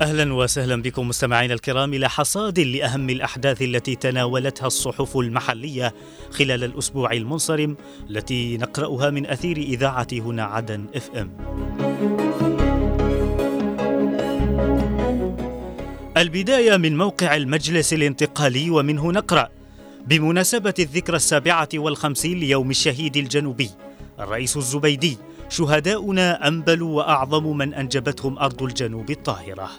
أهلا وسهلا بكم مستمعينا الكرام إلى حصاد لأهم الأحداث التي تناولتها الصحف المحلية خلال الأسبوع المنصرم التي نقرأها من أثير إذاعة هنا عدن إف إم. البداية من موقع المجلس الانتقالي ومنه نقرأ بمناسبة الذكرى السابعة والخمسين ليوم الشهيد الجنوبي الرئيس الزبيدي شهداؤنا أنبل وأعظم من أنجبتهم أرض الجنوب الطاهرة.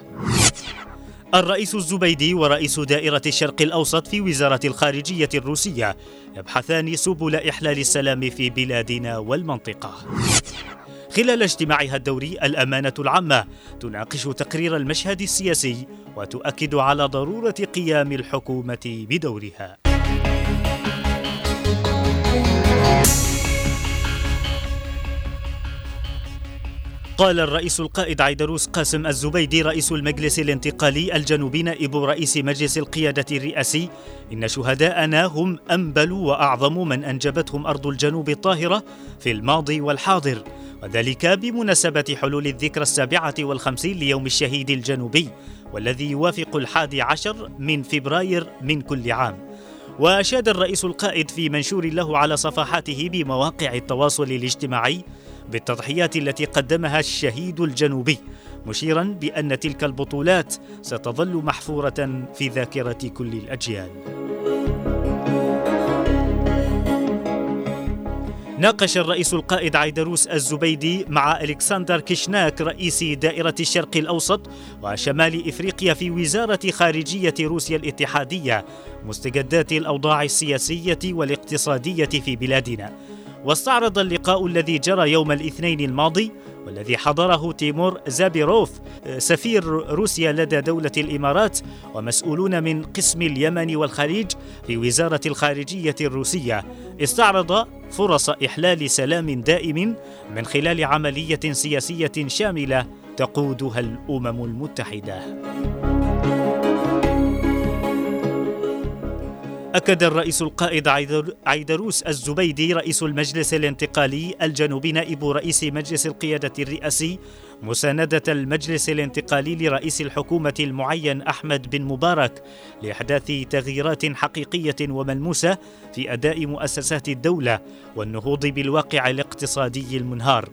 الرئيس الزبيدي ورئيس دائرة الشرق الأوسط في وزارة الخارجية الروسية يبحثان سبل إحلال السلام في بلادنا والمنطقة. خلال اجتماعها الدوري الأمانة العامة تناقش تقرير المشهد السياسي وتؤكد على ضرورة قيام الحكومة بدورها. قال الرئيس القائد عيدروس قاسم الزبيدي رئيس المجلس الانتقالي الجنوبي نائب رئيس مجلس القيادة الرئاسي. إن شهداءنا هم أنبل وأعظم من أنجبتهم أرض الجنوب الطاهرة في الماضي والحاضر. وذلك بمناسبة حلول الذكرى السابعة والخمسين ليوم الشهيد الجنوبي والذي يوافق الحادي عشر من فبراير من كل عام. وأشاد الرئيس القائد في منشور له على صفحاته بمواقع التواصل الاجتماعي بالتضحيات التي قدمها الشهيد الجنوبي مشيرا بأن تلك البطولات ستظل محفورة في ذاكرة كل الأجيال. ناقش الرئيس القائد عيدروس الزبيدي مع ألكسندر كيشناك رئيس دائرة الشرق الأوسط وشمال إفريقيا في وزارة خارجية روسيا الاتحادية مستجدات الأوضاع السياسية والاقتصادية في بلادنا. واستعرض اللقاء الذي جرى يوم الاثنين الماضي والذي حضره تيمور زابيروف سفير روسيا لدى دولة الإمارات ومسؤولون من قسم اليمن والخليج في وزارة الخارجية الروسية استعرض فرص إحلال سلام دائم من خلال عملية سياسية شاملة تقودها الأمم المتحدة. أكد الرئيس القائد عيدروس الزبيدي رئيس المجلس الانتقالي الجنوبي نائب رئيس مجلس القيادة الرئاسي مساندة المجلس الانتقالي لرئيس الحكومة المعين أحمد بن مبارك لإحداث تغييرات حقيقية وملموسة في أداء مؤسسات الدولة والنهوض بالواقع الاقتصادي المنهار.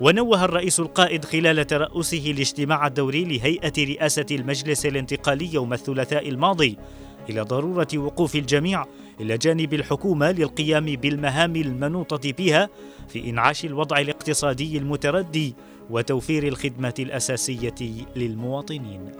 ونوه الرئيس القائد خلال ترأسه الاجتماع الدوري لهيئة رئاسة المجلس الانتقالي يوم الثلاثاء الماضي إلى ضرورة وقوف الجميع إلى جانب الحكومة للقيام بالمهام المنوطة بها في إنعاش الوضع الاقتصادي المتردي وتوفير الخدمة الأساسية للمواطنين.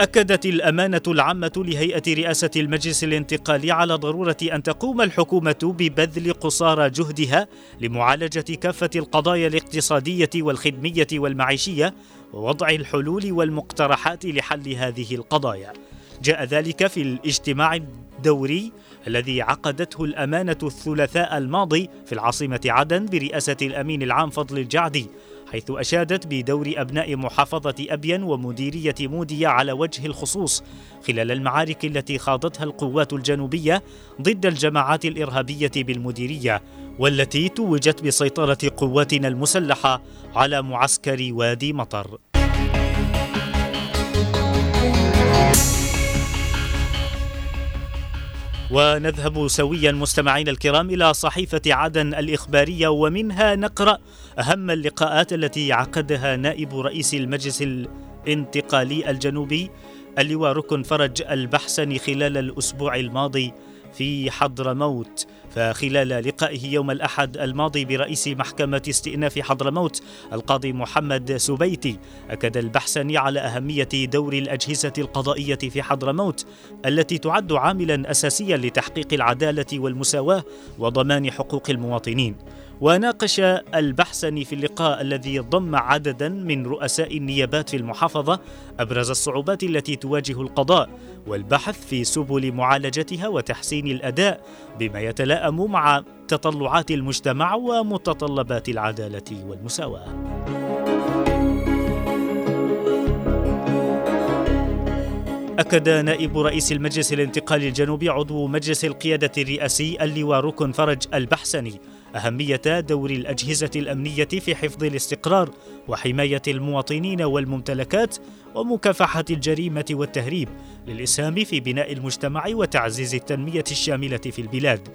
أكدت الأمانة العامة لهيئة رئاسة المجلس الانتقالي على ضرورة أن تقوم الحكومة ببذل قصارى جهدها لمعالجة كافة القضايا الاقتصادية والخدمية والمعيشية ووضع الحلول والمقترحات لحل هذه القضايا. جاء ذلك في الاجتماع الدوري الذي عقدته الأمانة الثلاثاء الماضي في العاصمة عدن برئاسة الأمين العام فضل الجعدي حيث أشادت بدور أبناء محافظة أبين ومديرية مودية على وجه الخصوص خلال المعارك التي خاضتها القوات الجنوبية ضد الجماعات الإرهابية بالمديرية والتي توجت بسيطرة قواتنا المسلحة على معسكر وادي مطر. ونذهب سويا مستمعينا الكرام إلى صحيفة عدن الإخبارية ومنها نقرأ أهم اللقاءات التي عقدها نائب رئيس المجلس الانتقالي الجنوبي اللواء ركن فرج البحسني خلال الأسبوع الماضي في حضرموت. فخلال لقائه يوم الأحد الماضي برئيس محكمة استئناف حضرموت القاضي محمد سبيتي أكد البحسني على أهمية دور الأجهزة القضائية في حضرموت التي تعد عاملا أساسيا لتحقيق العدالة والمساواة وضمان حقوق المواطنين. وناقش البحسني في اللقاء الذي ضم عددا من رؤساء النيابات في المحافظة أبرز الصعوبات التي تواجه القضاء والبحث في سبل معالجتها وتحسين الأداء بما يتلائم مع تطلعات المجتمع ومتطلبات العدالة والمساواة أكد نائب رئيس المجلس الانتقالي الجنوبي عضو مجلس القيادة الرئاسي اللواء ركن فرج البحسني أهمية دور الأجهزة الأمنية في حفظ الاستقرار وحماية المواطنين والممتلكات ومكافحة الجريمة والتهريب للإسهام في بناء المجتمع وتعزيز التنمية الشاملة في البلاد.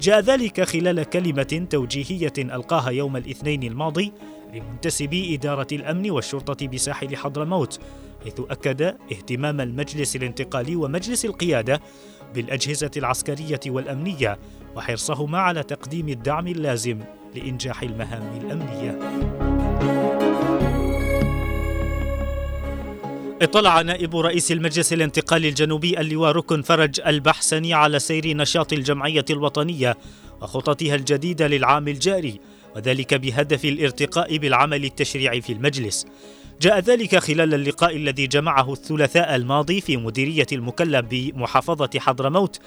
جاء ذلك خلال كلمة توجيهية ألقاها يوم الاثنين الماضي لمنتسبي إدارة الأمن والشرطة بساحل حضرموت حيث أكد اهتمام المجلس الانتقالي ومجلس القيادة بالأجهزة العسكرية والأمنية وحرصهما على تقديم الدعم اللازم لإنجاح المهام الأمنية. اطلع نائب رئيس المجلس الانتقالي الجنوبي اللواء ركن فرج البحسني على سير نشاط الجمعية الوطنية وخططها الجديدة للعام الجاري وذلك بهدف الارتقاء بالعمل التشريعي في المجلس. جاء ذلك خلال اللقاء الذي جمعه الثلاثاء الماضي في مديرية المكلف بمحافظة حضرموت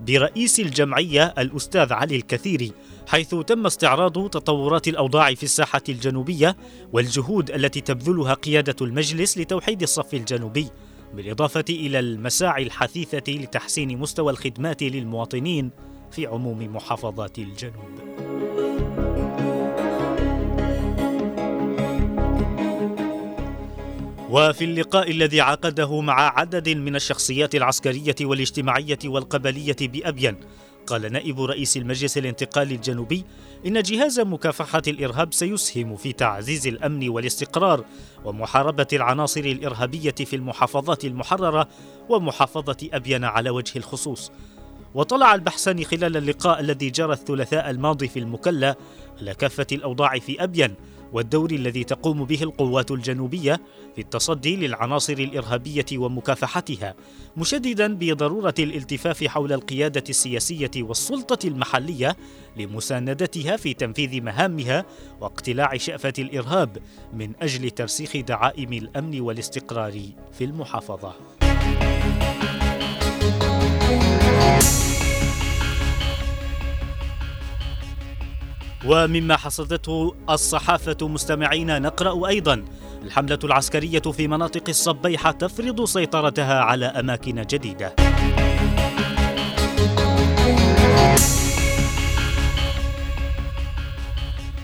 برئيس الجمعية الأستاذ علي الكثيري حيث تم استعراض تطورات الأوضاع في الساحة الجنوبية والجهود التي تبذلها قيادة المجلس لتوحيد الصف الجنوبي بالإضافة إلى المساعي الحثيثة لتحسين مستوى الخدمات للمواطنين في عموم محافظات الجنوب. وفي اللقاء الذي عقده مع عدد من الشخصيات العسكرية والاجتماعية والقبلية بأبين قال نائب رئيس المجلس الانتقالي الجنوبي إن جهاز مكافحة الإرهاب سيسهم في تعزيز الأمن والاستقرار ومحاربة العناصر الإرهابية في المحافظات المحررة ومحافظة أبين على وجه الخصوص. وطلع البحثان خلال اللقاء الذي جرى الثلاثاء الماضي في المكلا على كافة الأوضاع في أبين والدور الذي تقوم به القوات الجنوبية في التصدي للعناصر الإرهابية ومكافحتها مشددا بضرورة الالتفاف حول القيادة السياسية والسلطة المحلية لمساندتها في تنفيذ مهامها واقتلاع شأفة الإرهاب من أجل ترسيخ دعائم الأمن والاستقرار في المحافظة. ومما حصدته الصحافة مستمعين نقرأ أيضا الحملة العسكرية في مناطق الصبيحة تفرض سيطرتها على أماكن جديدة.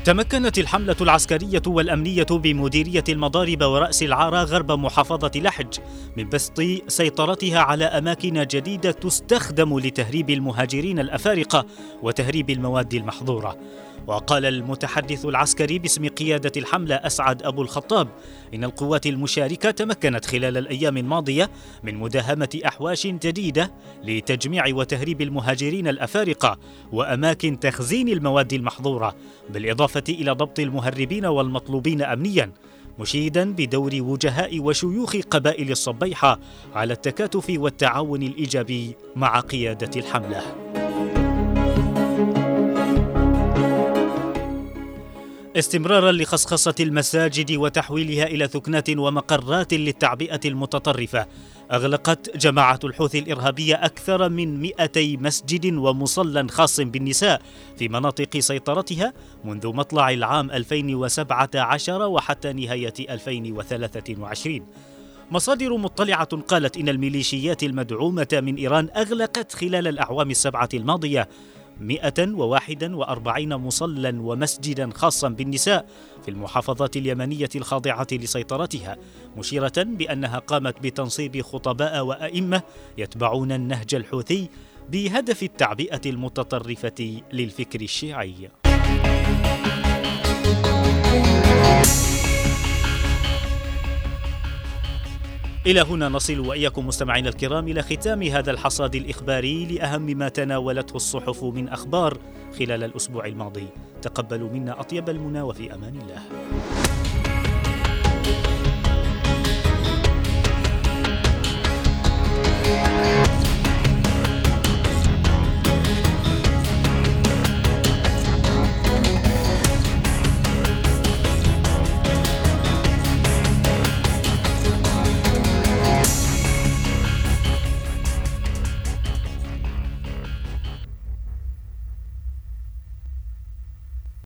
تمكنت الحملة العسكرية والأمنية بمديرية المضارب ورأس العارة غرب محافظة لحج من بسط سيطرتها على أماكن جديدة تستخدم لتهريب المهاجرين الأفارقة وتهريب المواد المحظورة. وقال المتحدث العسكري باسم قيادة الحملة أسعد أبو الخطاب إن القوات المشاركة تمكنت خلال الأيام الماضية من مداهمة أحواش جديدة لتجميع وتهريب المهاجرين الأفارقة وأماكن تخزين المواد المحظورة بالإضافة إلى ضبط المهربين والمطلوبين أمنياً مشيدا بدور وجهاء وشيوخ قبائل الصبيحة على التكاتف والتعاون الإيجابي مع قيادة الحملة. استمرارا لخصخصة المساجد وتحويلها إلى ثكنات ومقرات للتعبئة المتطرفة أغلقت جماعة الحوثي الإرهابية أكثر من 200 مسجد ومصلى خاص بالنساء في مناطق سيطرتها منذ مطلع العام 2017 وحتى نهاية 2023 مصادر مطلعة قالت إن الميليشيات المدعومة من إيران أغلقت خلال الأعوام السبعة الماضية 141 مصلى ومسجدا خاصا بالنساء في المحافظات اليمنية الخاضعة لسيطرتها مشيرة بأنها قامت بتنصيب خطباء وأئمة يتبعون النهج الحوثي بهدف التعبئة المتطرفة للفكر الشيعي. إلى هنا نصل وإياكم مستمعينا الكرام إلى ختام هذا الحصاد الإخباري لأهم ما تناولته الصحف من أخبار خلال الأسبوع الماضي. تقبلوا منا أطيب المنى وفي أمان الله.